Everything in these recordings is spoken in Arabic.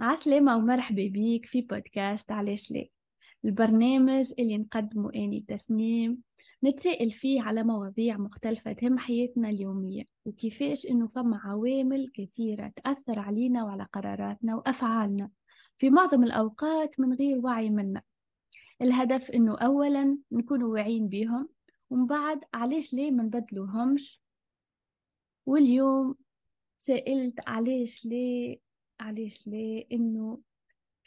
عسلامة ومرحبا بيك في بودكاست علاش ليه البرنامج اللي نقدمه أني تسنيم نتسائل فيه على مواضيع مختلفة تهم حياتنا اليومية وكيفاش إنه فما عوامل كثيرة تأثر علينا وعلى قراراتنا وأفعالنا في معظم الأوقات من غير وعي منا. الهدف إنه أولا نكون واعيين بيهم ومن بعد علاش ليه ما نبدلوهمش؟ واليوم سألت علاش ليه علاش ليه؟ إنه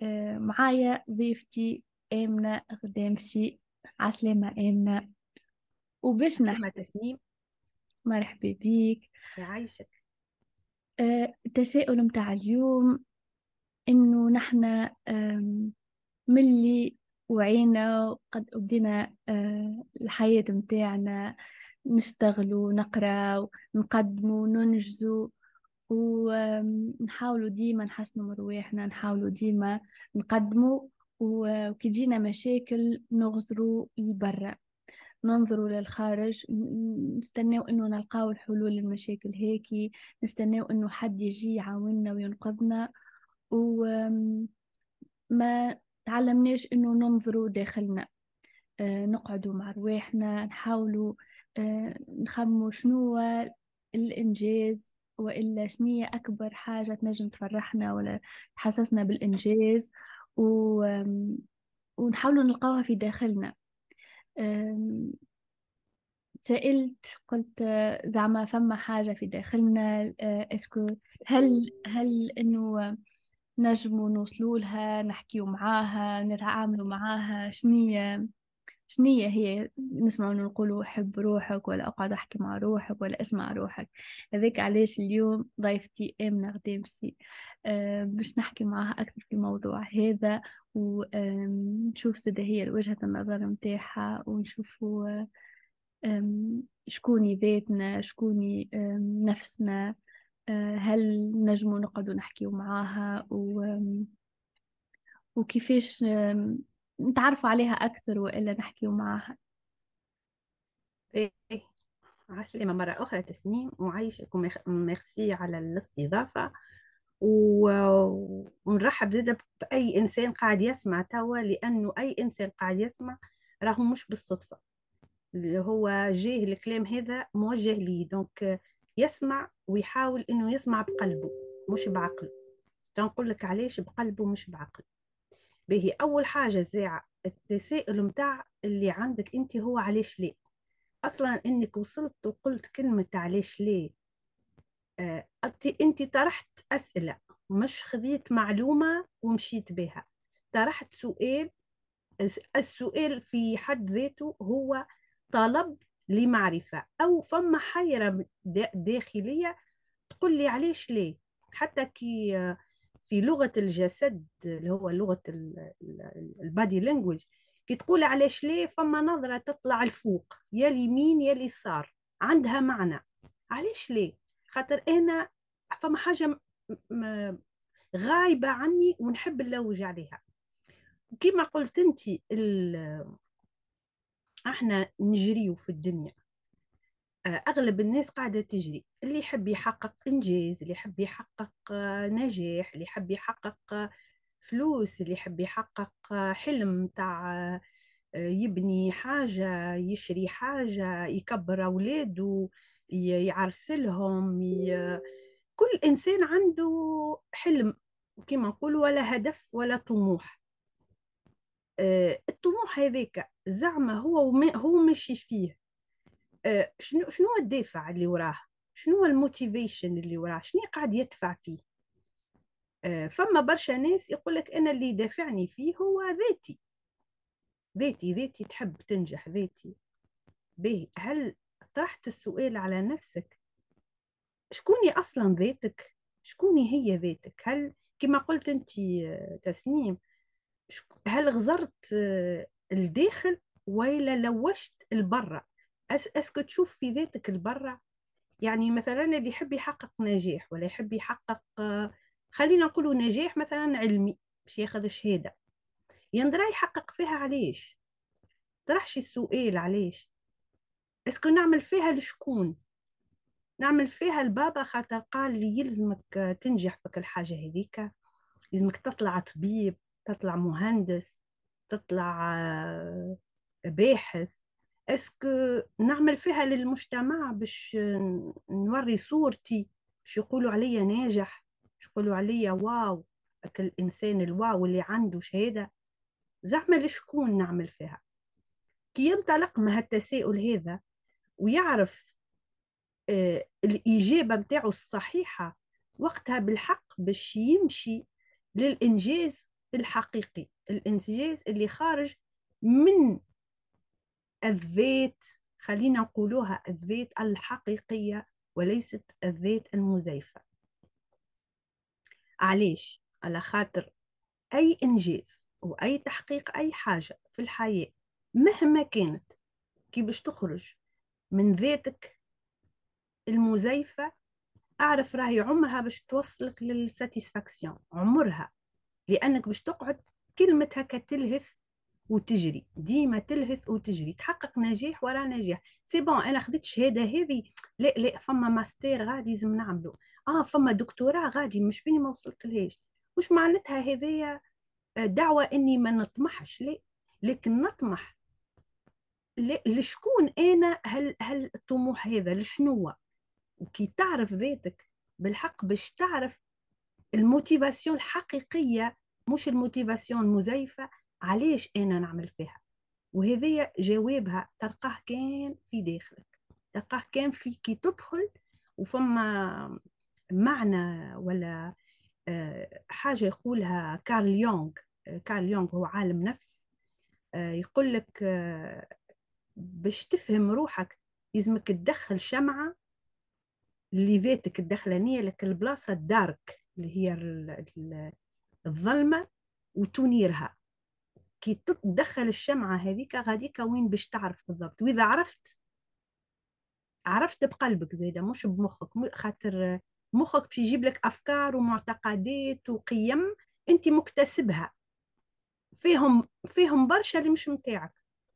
آه، معايا ضيفتي آمنة غدامسي عسلامة آمنة. وباش نحكي تسنيم. مرحبا بيك. يعيشك آه، التساؤل متاع اليوم إنه نحنا آم، ملي وعينا وقد بدينا آه، الحياة متاعنا. نشتغلوا نقراو نقدموا ننجزوا. ونحاولوا ديما نحسنوا من رواحنا نحاولوا ديما نقدموا وكي تجينا مشاكل نغزروا لبرا. ننظروا للخارج نستناو إنه نلقاو الحلول للمشاكل هيك نستناو إنه حد يجي يعاوننا وينقذنا. وما تعلمناش إنه ننظروا داخلنا. آه، نقعدوا مع رواحنا نحاولوا آه، نخموا شنو هو الإنجاز. وإلا شنية أكبر حاجة تنجم تفرحنا ولا تحسسنا بالإنجاز؟ و... ونحاولوا نلقاوها في داخلنا. سألت قلت آه، زعما فما حاجة في داخلنا. آه، إسكو هل هل إنه نجموا نوصلوا لها نحكيوا معاها نتعاملوا معاها؟ شنية شنية هي نسمع نقولوا حب روحك ولا أقعد أحكي مع روحك ولا أسمع روحك. هذاك علاش اليوم ضيفتي آمنة غدامسي أه باش نحكي معاها أكثر في الموضوع هذا ونشوف زاد هي وجهة النظر متاعها ونشوفوا آم، شكوني ذاتنا شكوني نفسنا. أه هل نجموا نقعدوا نحكيوا معاها؟ و وكيفاش نتعرفوا عليها أكثر وإلا نحكيوا معاها. إيه عسلامة مرة أخرى تسنيم وعايشك وميرسي على الاستضافة. ونرحب زادة بأي إنسان قاعد يسمع توا لأنه أي إنسان قاعد يسمع راهو مش بالصدفة. اللي هو جاه الكلام هذا موجه ليه دونك يسمع ويحاول إنه يسمع بقلبه مش بعقله. تنقول لك علاش بقلبه مش بعقله. باهي أول حاجة زاع التساؤل متاع اللي عندك أنت هو علاش ليه؟ أصلا إنك وصلت وقلت كلمة علاش ليه آه، انت أنت طرحت أسئلة مش خذيت معلومة ومشيت بها. طرحت سؤال الس- السؤال في حد ذاته هو طلب لمعرفة أو فما حيرة دا- داخلية تقول لي علاش ليه؟ حتى كي آه، في لغة الجسد اللي هو لغة ال body language كي تقول علاش ليه فما نظرة تطلع الفوق يا اليمين يا اليسار عندها معنى. علاش ليه؟ خاطر أنا فما م- غايبة عني ونحب نلوج عليها. كما قلت انت ال- إحنا نجريو في الدنيا. أغلب الناس قاعدة تجري اللي يحب يحقق إنجاز اللي يحب يحقق آه، نجاح اللي يحب يحقق آه، فلوس اللي يحب يحقق آه، حلم تاع يبني حاجة يشري حاجة يكبر أولاده يعرسلهم ي... كل إنسان عنده حلم كما نقول ولا هدف ولا طموح. الطموح هذاك زعما هو وما- هو ماشي فيه. شنو شنو هو الدافع اللي وراه؟ شنو الموتيفيشن اللي وراه؟ شنو قاعد يدفع فيه؟ آه، فما برشا ناس يقول لك أنا اللي دافعني فيه هو ذاتي. ذاتي ذاتي تحب تنجح ذاتي. باهي هل طرحت السؤال على نفسك؟ شكوني أصلا ذاتك؟ شكوني هي ذاتك؟ هل كما قلت أنت آه، تسنيم هل غزرت آه، الداخل ولا لوجت البرة؟ أس اسكو تشوف في ذاتك البرة؟ يعني مثلا اللي يحب يحقق نجاح ولا يحب يحقق خلينا نقولوا نجاح مثلا علمي باش ياخذ شهادة يندرى يحقق فيها علاش؟ طرحتش السؤال علاش؟ est-ce que نعمل فيها لشكون نعمل فيها البابا خاطر قال لي يلزمك تنجح بك الحاجة هذيك لازمك تطلع طبيب تطلع مهندس تطلع باحث. اسكو نعمل فيها للمجتمع باش نوري صورتي؟ باش يقولوا عليا ناجح باش يقولوا عليا واو الإنسان الواو اللي عنده شهادة. زعما لشكون نعمل فيها؟ كي ينطلق مع التساؤل هذا ويعرف آه الإجابة متاعه الصحيحة وقتها بالحق باش يمشي للإنجاز الحقيقي الإنجاز اللي خارج من الذات خلينا نقولوها الذات الحقيقية وليست الذات المزيفة. علاش؟ على خاطر أي إنجاز وأي تحقيق أي حاجة في الحياة مهما كانت كي باش تخرج من ذاتك المزيفة أعرف راهي عمرها باش توصلك لل satisfaction عمرها لأنك باش تقعد كلمة هكا تلهث وتجري ديما تلهث وتجري تحقق نجاح ورا نجاح. c'est bon أنا خديت الشهاده هذه لا لا فما ماستر غادي لازم نعمله آه فما دكتوراه غادي مش بيني ما وصلت لهاش مش معناتها هذيا آه، دعوة إني ما نطمحش لا. لكن نطمح. لشكون أنا هل هل الطموح هذا؟ لشنو وكي تعرف ذاتك بالحق باش تعرف ال motivation الحقيقية مش ال motivation المزيفة. علاش إنا نعمل فيها؟ وهذه جوابها تلقاه كان في داخلك تلقاه كان في كي تدخل وفما معنى ولا آه، حاجة يقولها كارل يونغ آه، كارل يونغ هو عالم نفس آه، يقول لك باش تفهم روحك لازمك تدخل شمعة اللي ذاتك الدخلانية لك البلاصة الدارك اللي هي الظلمة وتنيرها. كي تدخل الشمعة هذيك غاديك وين باش تعرف بالضبط. وإذا عرفت عرفت بقلبك زيدا مش بمخك. خاطر مخك باش يجيب لك أفكار ومعتقدات وقيم أنت مكتسبها. فيهم فيهم برشا اللي مش متاعك.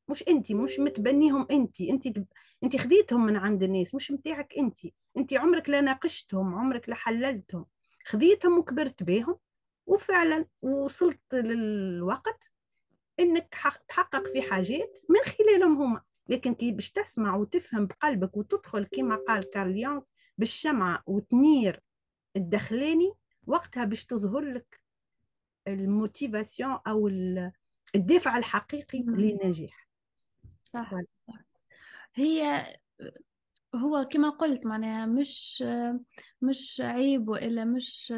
مش أنت مش متبنيهم أنت. أنت أنت خذيتهم من عند الناس مش متاعك أنت. أنت عمرك لا ناقشتهم عمرك لا حللتهم. خذيتهم وكبرت بهم وفعلا وصلت للوقت إنك تحقق في حاجات من خلالهم هما. لكن كي باش تسمع وتفهم بقلبك وتدخل كما قال كارل يونغ بالشمعة وتنير الدخلاني وقتها باش تظهر لك ال motivation أو الدافع الحقيقي للنجاح. صح. هي هو كما قلت معناها مش مش عيب وإلا مش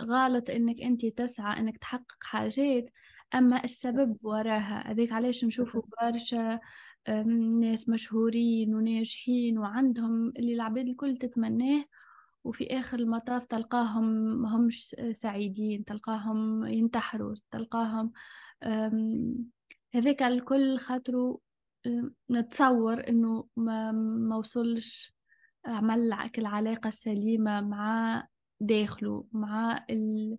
غلط إنك انت تسعى إنك تحقق حاجات. أما السبب وراها هذيك علاش نشوفوا برشا ناس مشهورين وناجحين وعندهم اللي العباد الكل تتمناه وفي آخر المطاف تلقاهم مهمش سعيدين تلقاهم ينتحروا تلقاهم هذاك الكل خاطروا نتصور انه ما, ما وصلش عمل العلاقة السليمة مع داخله مع ال...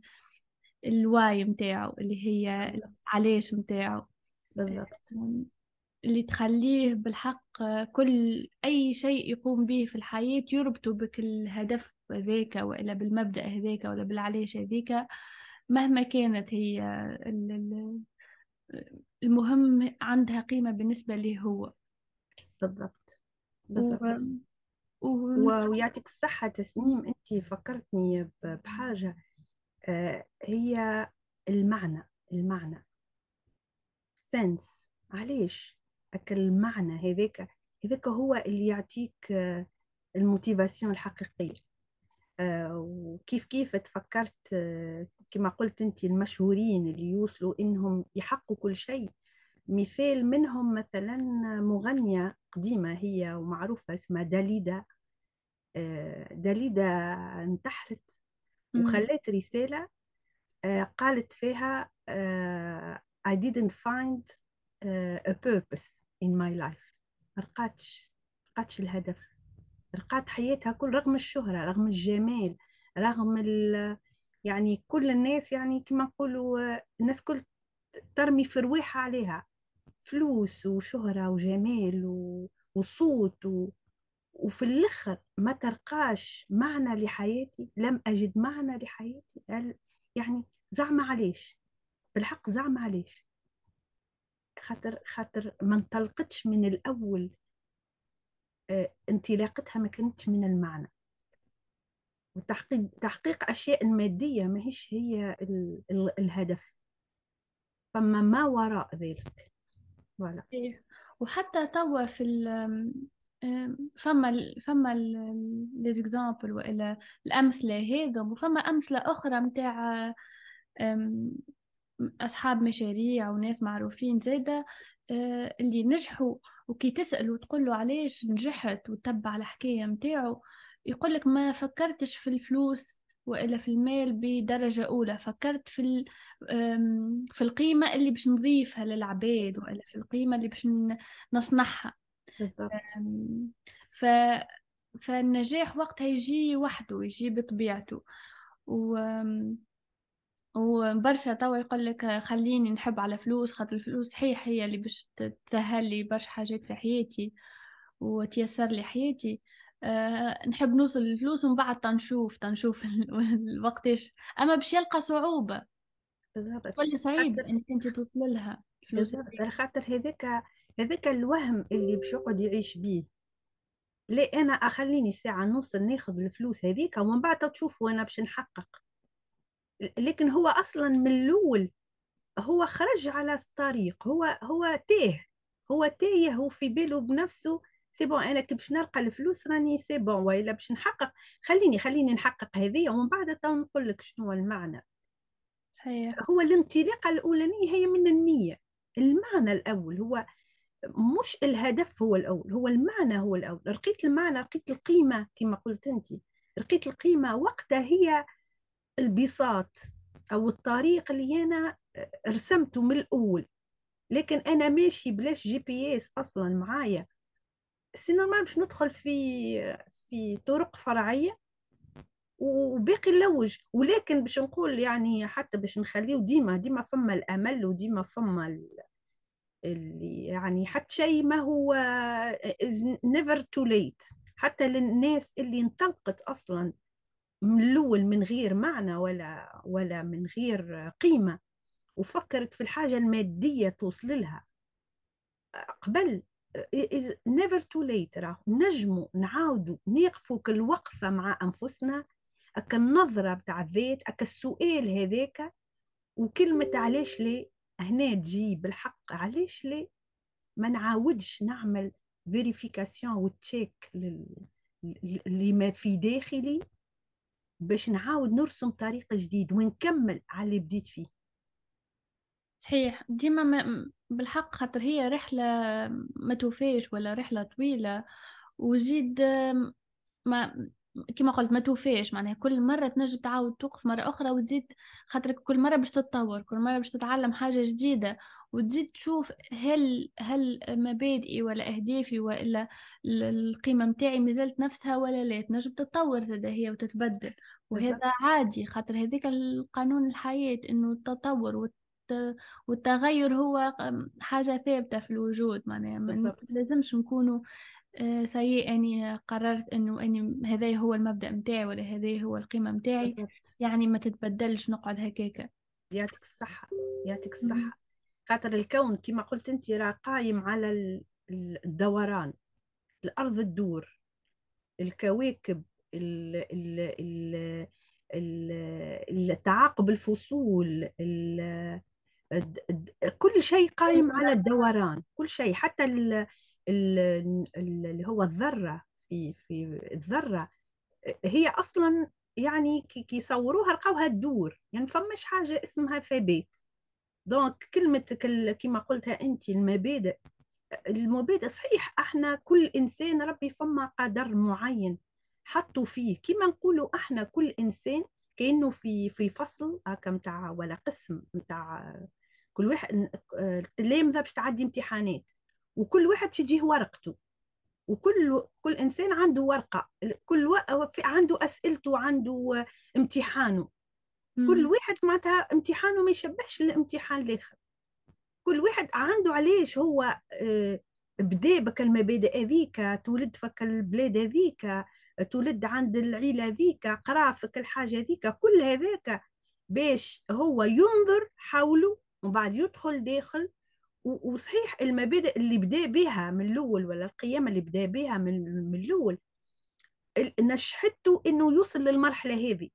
الواي متاعه اللي هي علاش متاعه بالضبط. اللي تخليه بالحق كل أي شيء يقوم به في الحياة يربطه بك الهدف ذاك وإلا بالمبدأ هذاك ولا بالعلاش هذيك مهما كانت هي المهم عندها قيمة بالنسبة لي هو. بالضبط. بالضبط. و... و... ويعطيك الصحة تسنيم أنت فكرتني بحاجة. آه، هي المعنى المعنى. sens علاش المعنى هذاك هذاك هو اللي يعطيك آه، ال motivation الحقيقية. آه، وكيف كيف تفكرت كما قلت انت المشهورين اللي يوصلوا إنهم يحققوا كل شيء. مثال منهم مثلا مغنية قديمة هي ومعروفة اسمها داليدا. داليدا انتحرت. وخلت رسالة قالت فيها I didn't find a purpose in my life. رقاتش رقاتش الهدف. رقات حياتها كل رغم الشهرة رغم الجمال رغم ال يعني كل الناس يعني كما نقولوا الناس كل ترمي في رواحها عليها. فلوس وشهرة وجمال وصوت و... وفي الآخر ما تلقاش معنى لحياتي لم أجد معنى لحياتي. يعني زعما علاش بالحق زعما علاش خاطر خاطر ما انطلقتش من الأول آه، انطلاقتها ما كانتش من المعنى. وتحقيق تحقيق أشياء مادية ماهيش هي ال ال الهدف. فما ما وراء ذلك. voilà. وحتى توا في فما ال فما les exemples والا الأمثلة هذا وفما أمثلة أخرى متاع أصحاب مشاريع وناس معروفين زاده آه، اللي نجحوا وكي تسأل وتقول له علاش نجحت وتتبع الحكاية متاعه يقول لك ما فكرتش في الفلوس والا في المال بدرجة أولى فكرت في في القيمة اللي باش نضيفها للعباد والا في القيمة اللي باش نصنعها. بالضبط. ف فالنجاح وقتها يجي وحده يجي بطبيعته. و وبرشا توا يقول لك خليني نحب على فلوس خاطر الفلوس صحيح هي اللي باش تسهل لي برشا حاجات في حياتي وتيسر لي حياتي. أه نحب نوصل للفلوس ومن بعد تنشوف تنشوف وقتاش أما باش يلقى صعوبة. بالضبط. ولا صعيب إنك أنت توصل لها الفلوس. خاطر هذاك هذاك الوهم اللي باش يقعد يعيش بيه. ليه أنا أخليني ساعة نوصل ناخذ الفلوس هذيك ومن بعد تشوف وأنا باش نحقق. لكن هو أصلا من الأول هو خرج على الطريق هو هو تاه هو تايه هو في باله بنفسه c'est bon أنا كي باش نلقى الفلوس راني c'est bon وإلا باش نحقق خليني خليني نحقق هذه ومن بعد تو نقول لك شنو المعنى. هي. هو الانطلاقة الأولانية هي من النية. المعنى الأول هو مش الهدف هو الأول هو المعنى هو الأول. لقيت المعنى لقيت القيمة كما قلت أنت. لقيت القيمة وقتها هي البساط أو الطريق اللي أنا رسمته من الأول. لكن أنا ماشي بلاش GPS أصلا معايا. c'est normal باش ندخل في في طرق فرعية وباقي نلوج ولكن باش نقول يعني حتى باش نخليه ديما ديما فما الأمل وديما فما يعني حتى شيء ما هو it's never too late. حتى للناس اللي انطلقت أصلا من الأول من غير معنى ولا ولا من غير قيمة وفكرت في الحاجة المادية توصل لها. قبل is never too late. راه نجموا نعاودوا نقفوا كل وقفة مع أنفسنا. أك النظرة بتاع الذات أك السؤال هذاك. وكلمة علاش ليه؟ هنا تجي بالحق. علاش ليه ما نعاودش نعمل فيريفيكاسيون وتشيك لما في داخلي باش نعاود نرسم طريق جديد ونكمل على اللي بديت فيه. صحيح. ديما ما بالحق خاطر هي رحلة ما توفيش ولا رحلة طويلة. وزيد ما كما قلت ما توفيش معناها كل مرة تنجم تعاود توقف مرة أخرى وتزيد خاطر كل مرة باش تتطور كل مرة باش تتعلم حاجة جديدة وتزيد تشوف هل هل مبادئي ولا أهدافي ولا القيمة متاعي مازالت نفسها ولا لا. تنجم تتطور زاد هي وتتبدل. وهذا عادي خاطر هذيك القانون الحياة إنه التطور والتغير هو حاجة ثابتة في الوجود معناها ما لازمش نكونوا آه، سيء أني قررت أنه أني هذا هو المبدأ متاعي ولا هذا هو القيمة متاعي يعني ما تتبدلش نقعد هكاكا. يعطيك الصحة يعطيك الصحة. خاطر الكون كما قلت أنت راه قايم على الدوران. الأرض الدور الكواكب ال ال ال التعاقب الفصول كل شيء قائم على الدوران كل شيء. حتى اللي هو الذرة في في الذرة هي أصلا يعني كي يصوروها لقوها تدور يعني فماش حاجة اسمها ثبات دونك كلمة كما قلتها أنت المبادئ المبادئ صحيح أحنا كل إنسان ربي فما قدر معين حطوا فيه. كما نقولوا أحنا كل إنسان كأنه في في فصل هكا متاع ولا قسم متاع كل واحد التلامذة باش تعدي امتحانات. وكل واحد تجيه ورقته وكل كل إنسان عنده ورقة كل. عنده أسئلته وعنده امتحانه مم. كل واحد معناتها امتحانه ما يشبهش الامتحان الآخر كل واحد عنده علاش هو آه، بدا بك المبادئ هذيك تولد فك البلاد هذيك تولد عند العيلة هذيك قرا فك الحاجة هذيك كل هذاك باش هو ينظر حوله وبعد يدخل داخل وصحيح المبادئ اللي بدا بها من الأول ولا القيم اللي بدا بها من, من الأول نشحته إنه يوصل للمرحلة هذه.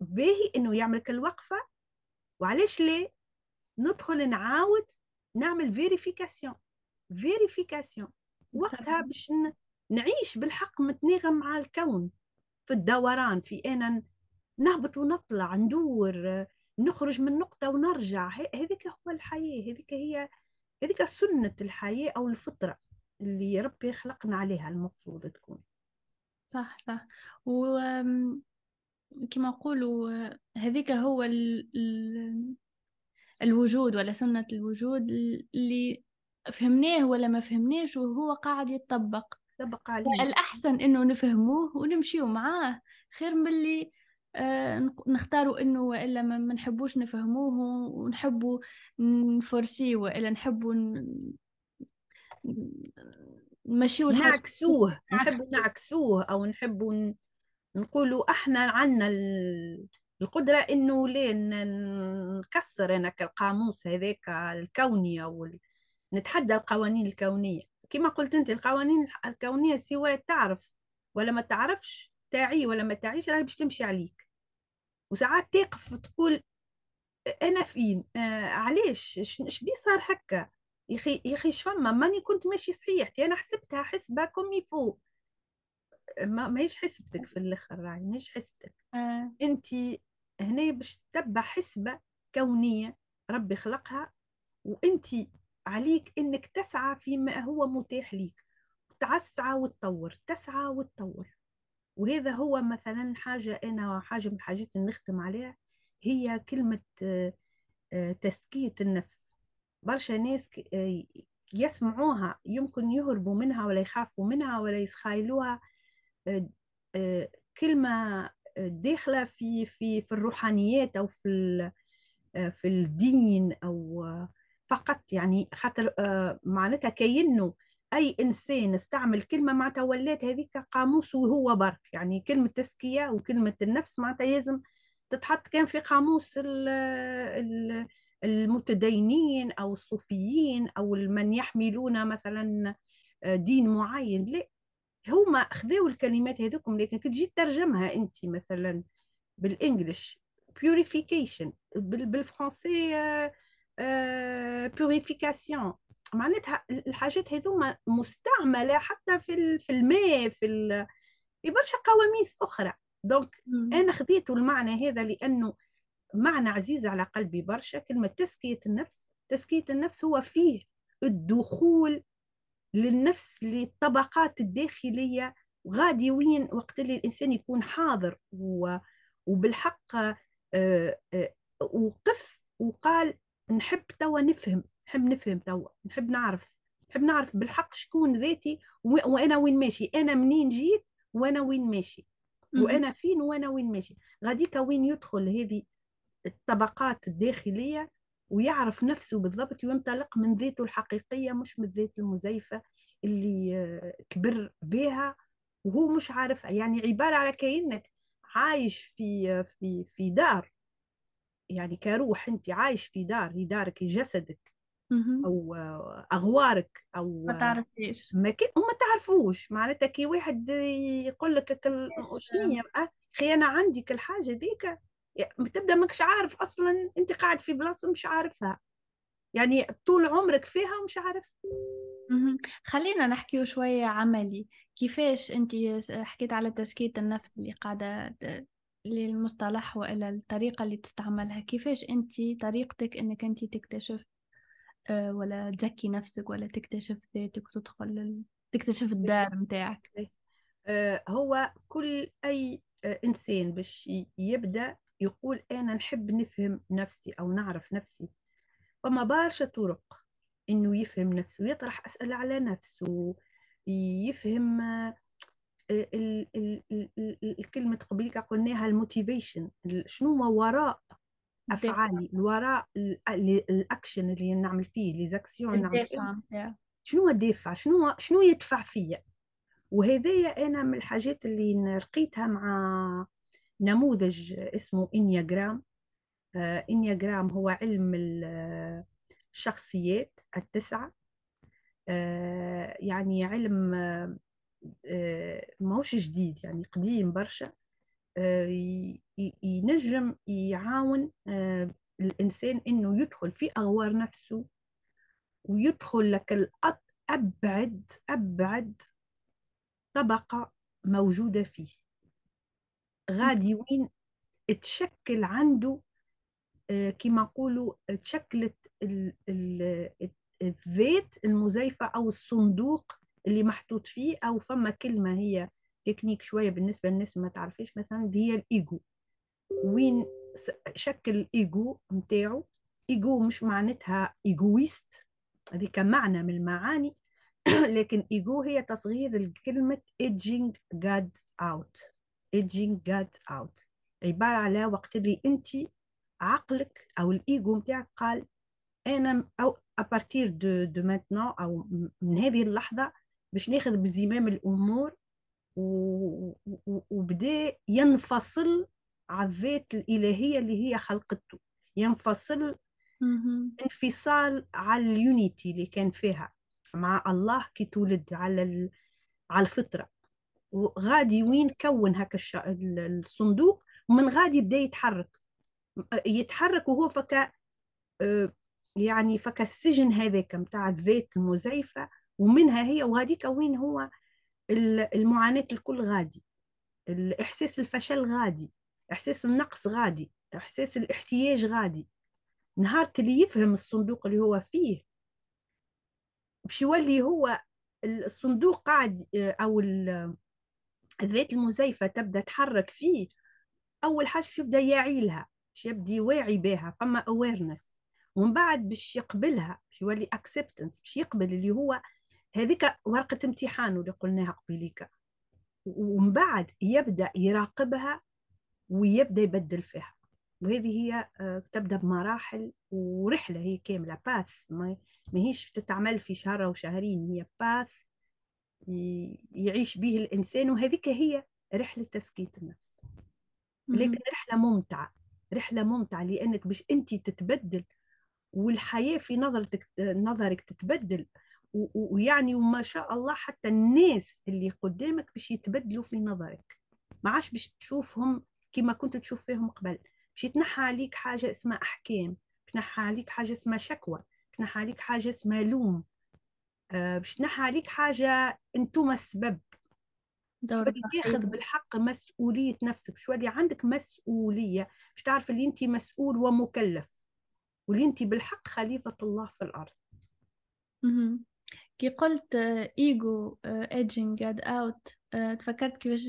باهي إنه يعمل كل وقفة. وعلاش ليه ندخل نعاود نعمل vérification vérification وقتها باش نعيش بالحق متناغم مع الكون. في الدوران في أنا نهبط ونطلع ندور نخرج من نقطة ونرجع. هذيك هو الحياة هذيك هي هذيك سنة الحياة أو الفطرة اللي ربي خلقنا عليها المفروض تكون. صح صح. و كما نقولوا هذيك هو ال... ال... الوجود ولا سنة الوجود اللي فهمناه ولا ما فهمناش وهو قاعد يتطبق. طبق عليه الأحسن إنه نفهموه ونمشيو معاه خير من اللي نختاروا إنه وإلا ما نحبوش نفهموه ونحبوا نفرسيه وإلا نحبوا نمشيو نعكسوه نحبوا نعكسوه. أو نحبوا نقولوا إحنا عندنا القدرة إنه لين نكسر أنا القاموس هذاك الكوني أو نتحدى القوانين الكونية. كما قلت أنت القوانين الكونية سواء تعرف ولا ما تعرفش؟ تاعي ولا ما تعيش راهي باش تمشي عليك. وساعات تقف تقول أنا فين؟ آه علاش؟ اش بي صار هكا؟ يا أخي يا أخي فما؟ ماني كنت ماشي صحيح أنا حسبتها حسبة comme il faut ما ماهيش حسبتك في الآخر راهي ماهيش حسبتك. آه. انت هنا باش تتبع حسبة كونية ربي خلقها وانت عليك إنك تسعى فيما هو متاح ليك. تسعى وتطور تسعى وتطور. وهذا هو مثلا حاجة أنا حاجة من الحاجات اللي نختم عليها هي كلمة آه، آه، تزكية النفس. برشا ناس آه، يسمعوها يمكن يهربوا منها ولا يخافوا منها ولا يسخايلوها كلمة داخلة في في في الروحانيات أو في في الدين أو فقط يعني خاطر معناتها كأنه أي إنسان استعمل كلمة معناتها ولات هذيك قاموس وهو برك. يعني كلمة تزكية وكلمة النفس معناتها لازم تتحط كان في قاموس المتدينين أو الصوفيين أو من يحملون مثلا دين معين. لا هما خذوا الكلمات هذوكم لكن كي تجي تترجمها أنت مثلا بالإنجلش purification بالفرنسي purification آه، معناتها الحاجات هذوما مستعملة حتى في في الماء في في برشا قواميس أخرى. donc أنا خذيت المعنى هذا لأنه معنى عزيز على قلبي برشا. كلمة تزكية النفس تزكية النفس هو فيه الدخول للنفس للطبقات الداخلية غادي وين وقت اللي الإنسان يكون حاضر وبالحق آه، آه، وقف وقال نحب توا نفهم. نحب نفهم توا نحب نعرف نحب نعرف بالحق شكون ذاتي وأنا وين ماشي. أنا منين جيت وأنا وين ماشي. وأنا فين وأنا وين ماشي. غاديك وين يدخل هذه الطبقات الداخلية ويعرف نفسه بالضبط وينطلق من ذاته الحقيقية مش من الذات المزيفة اللي كبر بها. وهو مش عارفها يعني عبارة على كأنك عايش في في في دار. يعني كروح أنت عايش في دار هي دارك جسدك. أو أغوارك أو ما تعرفيش. ما كي وما تعرفوش. معناتها كي واحد يقول لك كل شنو أخي أنا عندي كل حاجة ذيك. تبدأ ماكش عارف أصلا أنت قاعد في بلاصة مش عارفها. يعني طول عمرك فيها ومش عارف. خلينا نحكي شوية عملي. كيفاش أنت حكيت على تزكية النفس اللي قاعدة للمصطلح وإلى الطريقة اللي تستعملها؟ كيفاش أنت طريقتك إنك أنت تكتشف آه، ولا تزكي نفسك ولا تكتشف ذاتك وتدخل تكتشف الدار متاعك آه، هو كل أي آه، إنسان باش يبدأ يقول أنا نحب نفهم نفسي أو نعرف نفسي. فما برشا طرق إنه يفهم نفسه. يطرح أسئلة على نفسه يفهم الكلمة قبيلك قلناها ال motivation. شنو هو وراء أفعالي وراء الأكشن اللي نعمل فيه les actions نعمل فيه شنو الدافع؟ شنو شنو يدفع فيا؟ وهذايا أنا من الحاجات اللي لقيتها مع نموذج اسمه ennéagramme إنياجرام هو علم الشخصيات التسعة. يعني علم ماهوش جديد يعني قديم برشا. ينجم يعاون الإنسان إنه يدخل في أغوار نفسه ويدخل لك الأبعد أبعد طبقة موجودة فيه. غادي وين تشكل عنده آه، كما نقولوا تشكلت الذات المزيفة أو الصندوق اللي محطوط فيه أو فما كلمة هي تكنيك شوية بالنسبة للناس ما تعرفيش مثلا هي الإيجو. وين شكل الإيجو متاعه إيجو مش معناتها égoïste هذيك معنى من المعاني لكن إيجو هي تصغير الكلمة edging God out. edging God out. عبارة على وقت اللي أنت عقلك أو الإيجو متاعك قال أنا أو à partir de de أو من هذه اللحظة باش ناخذ بزمام الأمور وبدأ ينفصل على الذات الإلهية اللي هي خلقته ينفصل انفصال على ال unity اللي كان فيها مع الله كي تولد على على الفطرة. وغادي وين كون هكا الصندوق؟ ومن غادي يبدأ يتحرك. يتحرك وهو فكا آه، يعني فكا السجن هذاك متاع الذات المزيفة ومنها هي وهذيك وين هو؟ المعاناة الكل غادي. الإحساس الفشل غادي. إحساس النقص غادي. إحساس الاحتياج غادي. نهار اللي يفهم الصندوق اللي هو فيه. باش يولي هو الصندوق قاعد أو الذات المزيفة تبدأ تحرك فيه أول حاجة باش يبدأ يعي لها باش يبدأ يواعي بها فما awareness. ومن بعد باش يقبلها باش يولي acceptance باش يقبل اللي هو هذيك ورقة امتحان اللي قلناها قبيليك. ومن بعد يبدأ يراقبها ويبدأ يبدل فيها. وهذه هي آه، تبدأ بمراحل ورحلة هي كاملة. باث ما هيش تتعمل في شهر أو شهرين هي باث يعيش به الإنسان. وهذيك هي رحلة تزكية النفس. لكن رحلة ممتعة. رحلة ممتعة لأنك باش أنت تتبدل والحياة في نظرتك نظرك تتبدل ويعني وما شاء الله حتى الناس اللي قدامك باش يتبدلوا في نظرك. ما عادش باش تشوفهم كما كنت تشوف فيهم قبل. باش يتنحى عليك حاجة اسمها أحكام باش تنحى عليك حاجة اسمها شكوى باش تنحى عليك حاجة اسمها لوم. آه، باش تنحى عليك حاجة أنتم السبب. تاخذ بالحق مسؤولية نفسك شوالي عندك مسؤولية باش تعرف اللي انت مسؤول ومكلف. واللي انت بالحق خليفة الله في الأرض. كي قلت ايجو ايجينج جاد اوت تفكرت كيفاش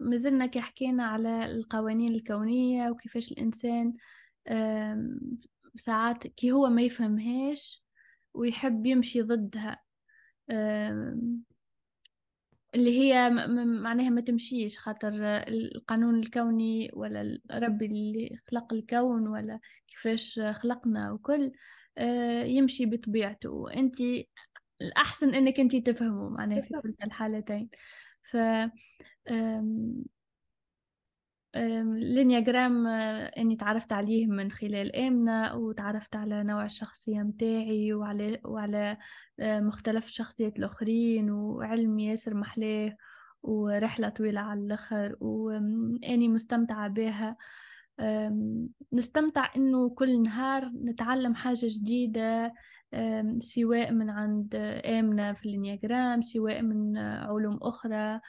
مازلنا كي حكينا على القوانين الكونية وكيفاش الإنسان ساعات كي هو ما يفهمهاش ويحب يمشي ضدها. اللي هي معناها ما تمشيش خاطر القانون الكوني ولا الرب اللي خلق الكون ولا كيفاش خلقنا وكل آه، يمشي بطبيعته. وانت الأحسن إنك أنت تفهمه معناها في كل الحالتين. ف الانياجرام آه، إني تعرفت عليه من خلال آمنة وتعرفت على نوع الشخصية متاعي وعلى وعلى آه، مختلف الشخصيات الآخرين وعلم ياسر محلاه ورحلة طويلة على الآخر وأني مستمتعة بها. نستمتع إنه كل نهار نتعلم حاجة جديدة سواء من عند آمنة في الانياجرام سواء من علوم أخرى.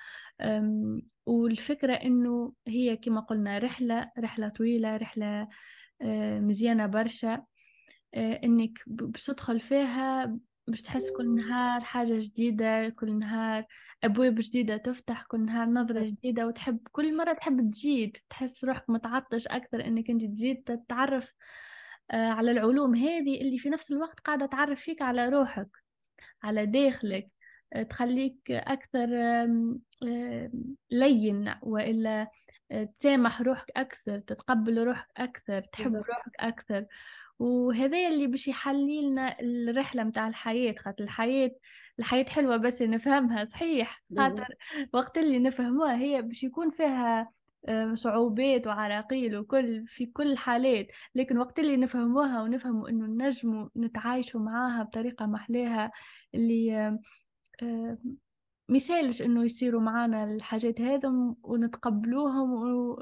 والفكرة إنه هي كما قلنا رحلة رحلة طويلة رحلة مزيانة برشا. إنك باش تدخل فيها باش تحس كل نهار حاجة جديدة كل نهار أبواب جديدة تفتح كل نهار نظرة جديدة وتحب كل مرة تحب تزيد تحس روحك متعطش أكثر إنك أنت تزيد تتعرف على العلوم هذه اللي في نفس الوقت قاعدة تعرف فيك على روحك على داخلك آه، تخليك أكثر لين وإلا آه، تسامح روحك أكثر تتقبل روحك أكثر تحب روحك أكثر. وهذا اللي باش يحلي لنا الرحلة متاع الحياة خاطر الحياة الحياة حلوة بس نفهمها صحيح خاطر وقت اللي نفهموها هي باش يكون فيها آه، صعوبات وعراقيل وكل في كل الحالات لكن وقت اللي نفهموها ونفهموا إنه نجموا نتعايشوا معاها بطريقة محلاها اللي آه، آه، مثالش إنه يصيروا معانا الحاجات هذا ونتقبلوهم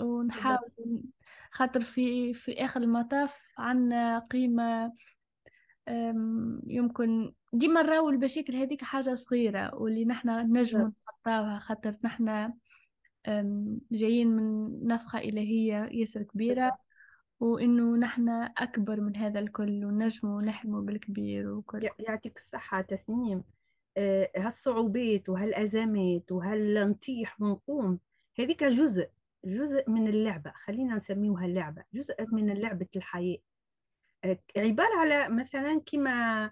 ونحاول خاطر في في آخر المطاف عنا قيمة يمكن ديما نراو المشاكل هذيك حاجة صغيرة واللي نحنا نجم نتخطاوها خاطر نحنا جايين من نفخة إلهية ياسر كبيرة وإنه نحنا أكبر من هذا الكل ونجموا نحلموا بالكبير وكل. يعطيك الصحة تسنيم. آه، هالصعوبات وهالأزمات وهالنطيح ونقوم هذيك جزء جزء من اللعبة. خلينا نسميوها اللعبة جزء من لعبة الحياة. آه، عبارة على مثلا كما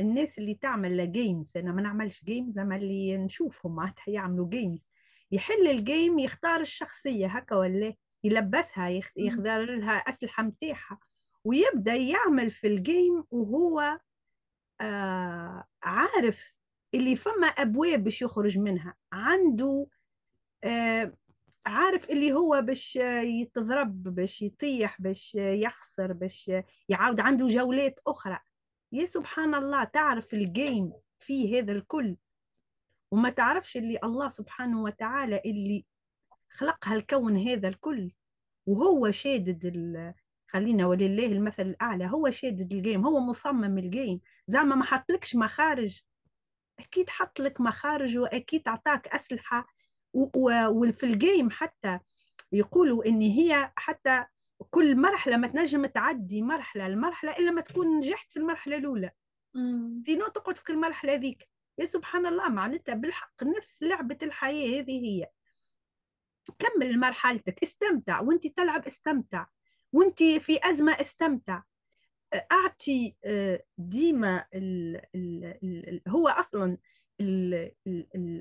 الناس اللي تعمل games أنا ما نعملش جيمز أما اللي نشوفهم معناتها يعملوا games يحل ال game يختار الشخصية هكا ولا يلبسها يختار لها أسلحة متاحة. ويبدأ يعمل في ال game وهو آه عارف اللي فما أبواب باش يخرج منها. عنده آه عارف اللي هو باش يتضرب باش يطيح باش يخسر باش يعاود. عنده جولات أخرى. يا سبحان الله تعرف ال game فيه هذا الكل. وما تعرفش اللي الله سبحانه وتعالى اللي خلق هالكون هذا الكل. وهو شادد ال... خلينا ولله المثل الأعلى هو شادد ال game هو مصمم ال game زعما ما حطلكش مخارج. أكيد حط لك مخارج وأكيد أعطاك أسلحة و... و... وفي ال game حتى يقولوا إن هي حتى كل مرحلة ما تنجم تعدي مرحلة المرحلة إلا ما تكون نجحت في المرحلة الأولى. دينو تقعد في المرحلة ذيك يا سبحان الله معناتها بالحق نفس لعبة الحياة هذه هي. كمل مرحلتك استمتع. وأنت تلعب استمتع. وأنت في أزمة استمتع. أعطي آه، ديما ال ال ال هو أصلا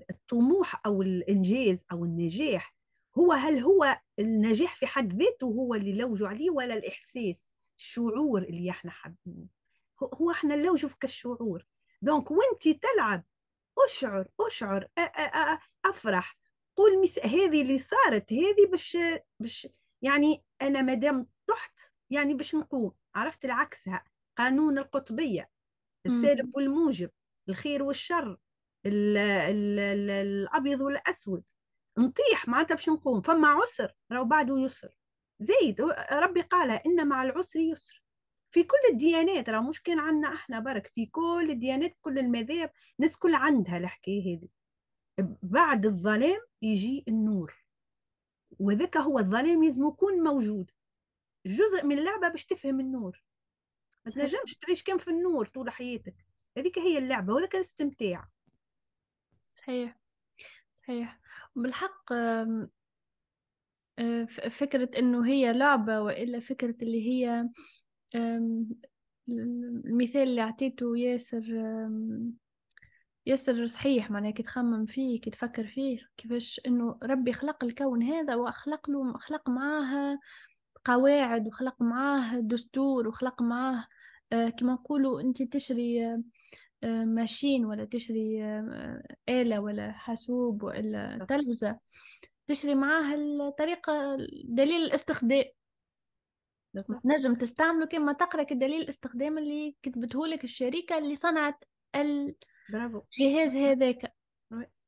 الطموح أو الإنجاز أو النجاح. هو هل هو النجاح في حد ذاته هو اللي لوجوا عليه ولا الإحساس؟ الشعور اللي إحنا حابين هو إحنا نلوجوا في الشعور دونك وأنت تلعب أشعر أشعر أفرح. قول مس... هذه اللي صارت هذه باش باش يعني أنا مادام طحت يعني باش نقوم. عرفت؟ العكسها. قانون القطبية السالب والموجب الخير والشر ال ال ال الأبيض والأسود. نطيح معناتها باش نقوم. فما عسر راهو بعده يسر. زيد ربي قال إن مع العسر يسر. في كل الديانات راه مش كان عندنا أحنا برك في كل الديانات كل المذاهب الناس كل عندها الحكاية هذه بعد الظلام يجي النور. وذاك هو الظلام لازم يكون موجود. جزء من اللعبة باش تفهم النور. ما تنجمش تعيش كان في النور طول حياتك. هذيك هي اللعبة وهذاك الاستمتاع. صحيح. صحيح. بالحق آه، فكرة إنه هي لعبة وإلا فكرة اللي هي المثال اللي عطيته ياسر ياسر صحيح معناها كي تخمم فيه كي تفكر فيه كيفاش إنه ربي خلق الكون هذا وأخلق له خلق معاه قواعد وخلق معاه دستور وخلق معاه آه، كما نقولوا أنت تشري آه، ماشين ولا تشري آه، آلة ولا حاسوب ولا تلفزة تشري معاه الطريقة دليل الاستخدام. نجم تستعمله كما تقرا كدليل الاستخدام اللي كتبته لك الشركة اللي صنعت الجهاز هذاك.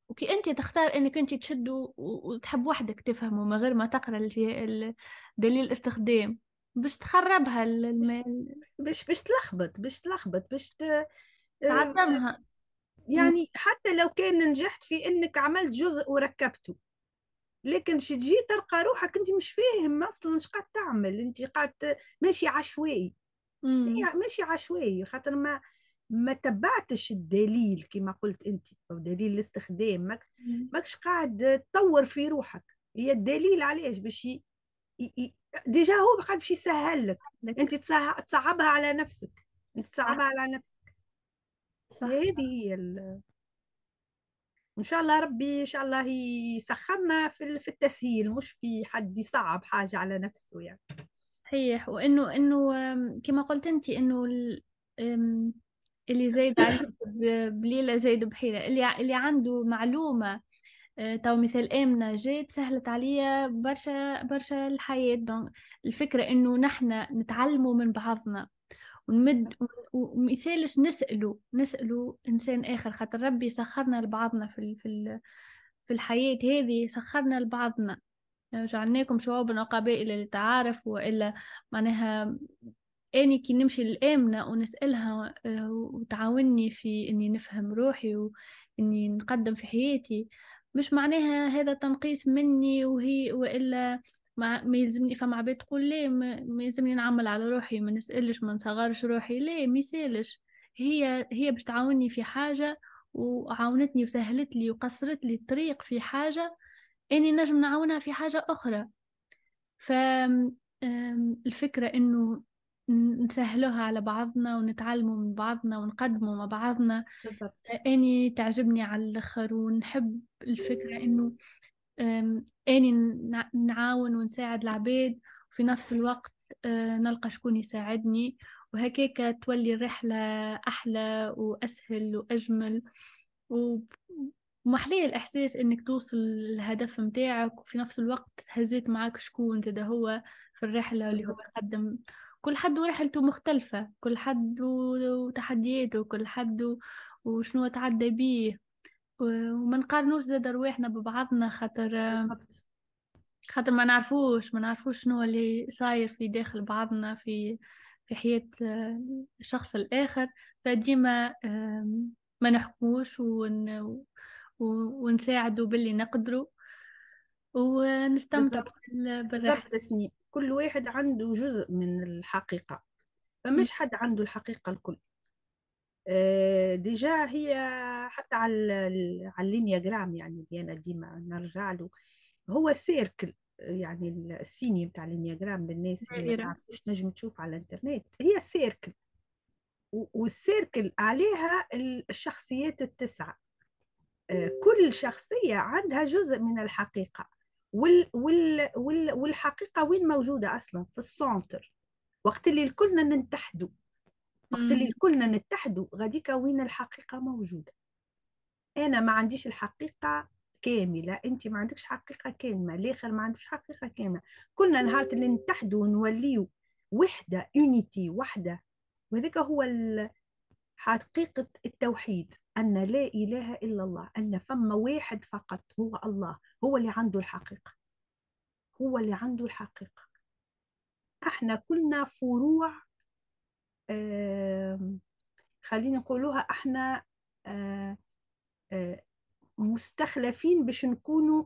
وكي أنت تختار إنك أنت تشد وتحب وحدك تفهمه من غير ما تقرأ دليل الاستخدام. باش تخربها باش باش تلخبط باش تلخبط باش تعدمها يعني حتى لو كان نجحت في إنك عملت جزء وركبته. لكن باش تجي تلقى روحك أنت مش فاهم أصلا إيش قاعد تعمل أنت قاعد ماشي عشوائي. ماشي عشوائي خاطر ما ما تبعتش الدليل كما قلت أنت أو دليل الاستخدام ماك ماكش قاعد تطور في روحك. هي الدليل علاش؟ باش ي... ي... ديجا هو قاعد باش يسهل لك. أنت تصعبها على نفسك. أنت تصعبها على نفسك. هذه هي ال... وإن شاء الله ربي إن شاء الله يسخرنا في في التسهيل مش في حد يصعب حاجة على نفسه يعني. صحيح. وانه إنه كما قلت أنت إنه اللي زايد عليه بليلة زايد بحيلة. اللي اللي عنده معلومة آه، تو مثال آمنة جات سهلت عليا برشا برشا الحياة. donc الفكرة إنه نحنا نتعلموا من بعضنا. ونمد وميسالش نسألوا نسألوا إنسان آخر خاطر ربي سخرنا لبعضنا في ال- في ال- في الحياة هذه سخرنا لبعضنا. جعلناكم شعوبا وقبائل لتعارف وإلا معناها أني كي نمشي للآمنة ونسألها آه، وتعاوني في إني نفهم روحي وإني نقدم في حياتي مش معناها هذا تنقيس مني وهي وإلا ما, ما يلزمني فما عباد تقول ليه ما, ما يلزمني نعمل على روحي ما نسألش ما نصغرش روحي ليه؟ ما يسألش. هي هي باش تعاوني في حاجة وعاونتني وسهلت لي وقصرت لي الطريق في حاجة إني نجم نعاونها في حاجة أخرى. فالفكرة إنه نسهلوها على بعضنا ونتعلموا من بعضنا ونقدموا مع بعضنا. بالضبط. أني تعجبني على الآخر ونحب الفكرة إنه أني نعاون ونساعد العباد وفي نفس الوقت آه، نلقى شكون يساعدني. وهكاك تولي الرحلة أحلى وأسهل وأجمل. ومحلية الإحساس إنك توصل للهدف متاعك وفي نفس الوقت هزيت معاك شكون زاد هو في الرحلة اللي هو يقدم. كل حد ورحلته مختلفة كل حد وتحدياته كل حد وشنو تعدى بيه. وما نقارنوش زاد رواحنا ببعضنا خاطر خاطر ما نعرفوش ما نعرفوش شنو اللي صاير في داخل بعضنا في في حياة الشخص الآخر. فديما ما نحكوش ون... ونساعدوا باللي نقدروا. ونستمتع بالرحلة كل واحد عنده جزء من الحقيقة. فمش حد عنده الحقيقة الكل. déjà هي حتى على على l'ennéagramme يعني اللي أنا ديما نرجع له هو ال cercle يعني ال signe بتاع l'ennéagramme للناس اللي ما تعرفوش نجم تشوف على الإنترنت هي cercle وال cercle عليها الشخصيات التسعة. آه، كل شخصية عندها جزء من الحقيقة. وال وال وال والحقيقة وين موجودة أصلا؟ في ال centre وقت اللي كلنا نتحدوا وقت اللي كلنا نتحدوا غاديك وين الحقيقة موجودة. أنا ما عنديش الحقيقة كاملة أنت ما عندكش حقيقة كاملة الآخر ما عندوش حقيقة كاملة. كلنا نهار اللي نتحدوا ونوليو وحدة يونيتي وحدة. وهذاك هو حقيقة التوحيد أن لا إله إلا الله أن فما واحد فقط هو الله هو اللي عنده الحقيقة. هو اللي عنده الحقيقة. إحنا كلنا فروع خلينا نقولوها إحنا مستخلفين باش نكونوا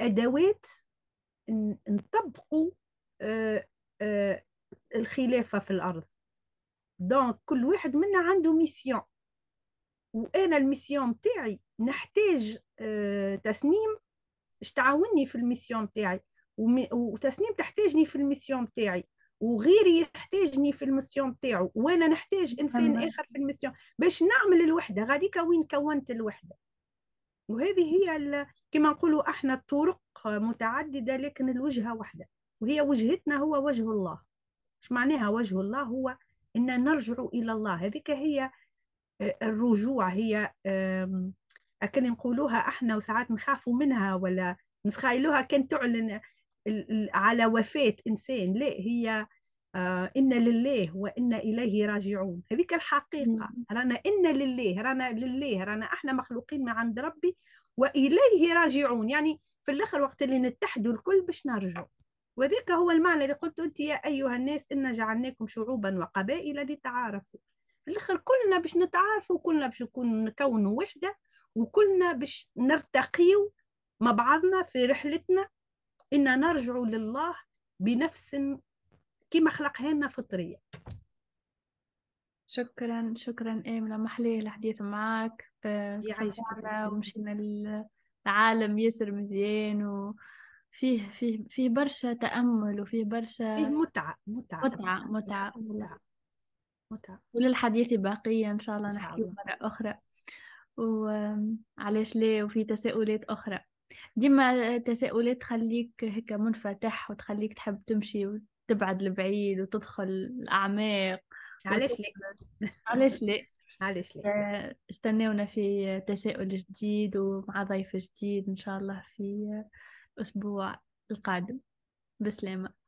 أدوات نطبقوا الخلافة في الأرض. donc كل واحد منا عنده mission وأنا ال mission بتاعي نحتاج آه، تسنيم باش تعاوني في ال mission بتاعي. وتسنيم تحتاجني في ال mission بتاعي. وغيري يحتاجني في ال mission بتاعه وأنا نحتاج إنسان آخر في ال mission باش نعمل الوحدة. غاديك وين كونت الوحدة؟ وهذه هي كما نقولوا إحنا طرق متعددة لكن الوجهة واحدة وهي وجهتنا هو وجه الله. إيش معناها وجه الله؟ هو إن نرجع إلى الله. هذيك هي آه، الرجوع. هي أكن نقولوها إحنا وساعات نخافوا منها ولا نتخيلوها كان تعلن على وفاة إنسان. لا هي آه إن لله وإن إليه راجعون. هذيك الحقيقة. رانا إن لله رانا لله رانا إحنا مخلوقين من عند ربي وإليه راجعون. يعني في الآخر وقت اللي نتحدوا الكل باش نرجعوا. وذلك هو المعنى اللي قلت أنت يا أيها الناس إن جعلناكم شعوبا وقبائل لتعارفوا. في الآخر كلنا باش نتعارفوا كلنا باش نكون نكونوا وحدة وكلنا باش نرتقيو مع بعضنا في رحلتنا إن نرجع لله بنفس كما خلقها لنا فطرية شكرا شكرا آمنة محلية الحديث معك. آه، ومشينا العالم ياسر مزيان و فيه فيه فيه برشا تأمل وفيه برشا فيه متعة متعة متعة متعة, متعة. متعة. وللحديث باقية إن شاء الله نحكي مرة أخرى. وعلاش ليه؟ وفي تساؤلات أخرى. ديما تساؤلات تخليك هيك منفتح وتخليك تحب تمشي وتبعد لبعيد وتدخل الأعماق علاش ليه علاش ليه علاش لا؟ آه، استنونا في تساؤل جديد ومع ضيف جديد إن شاء الله في الأسبوع القادم. بسلامة.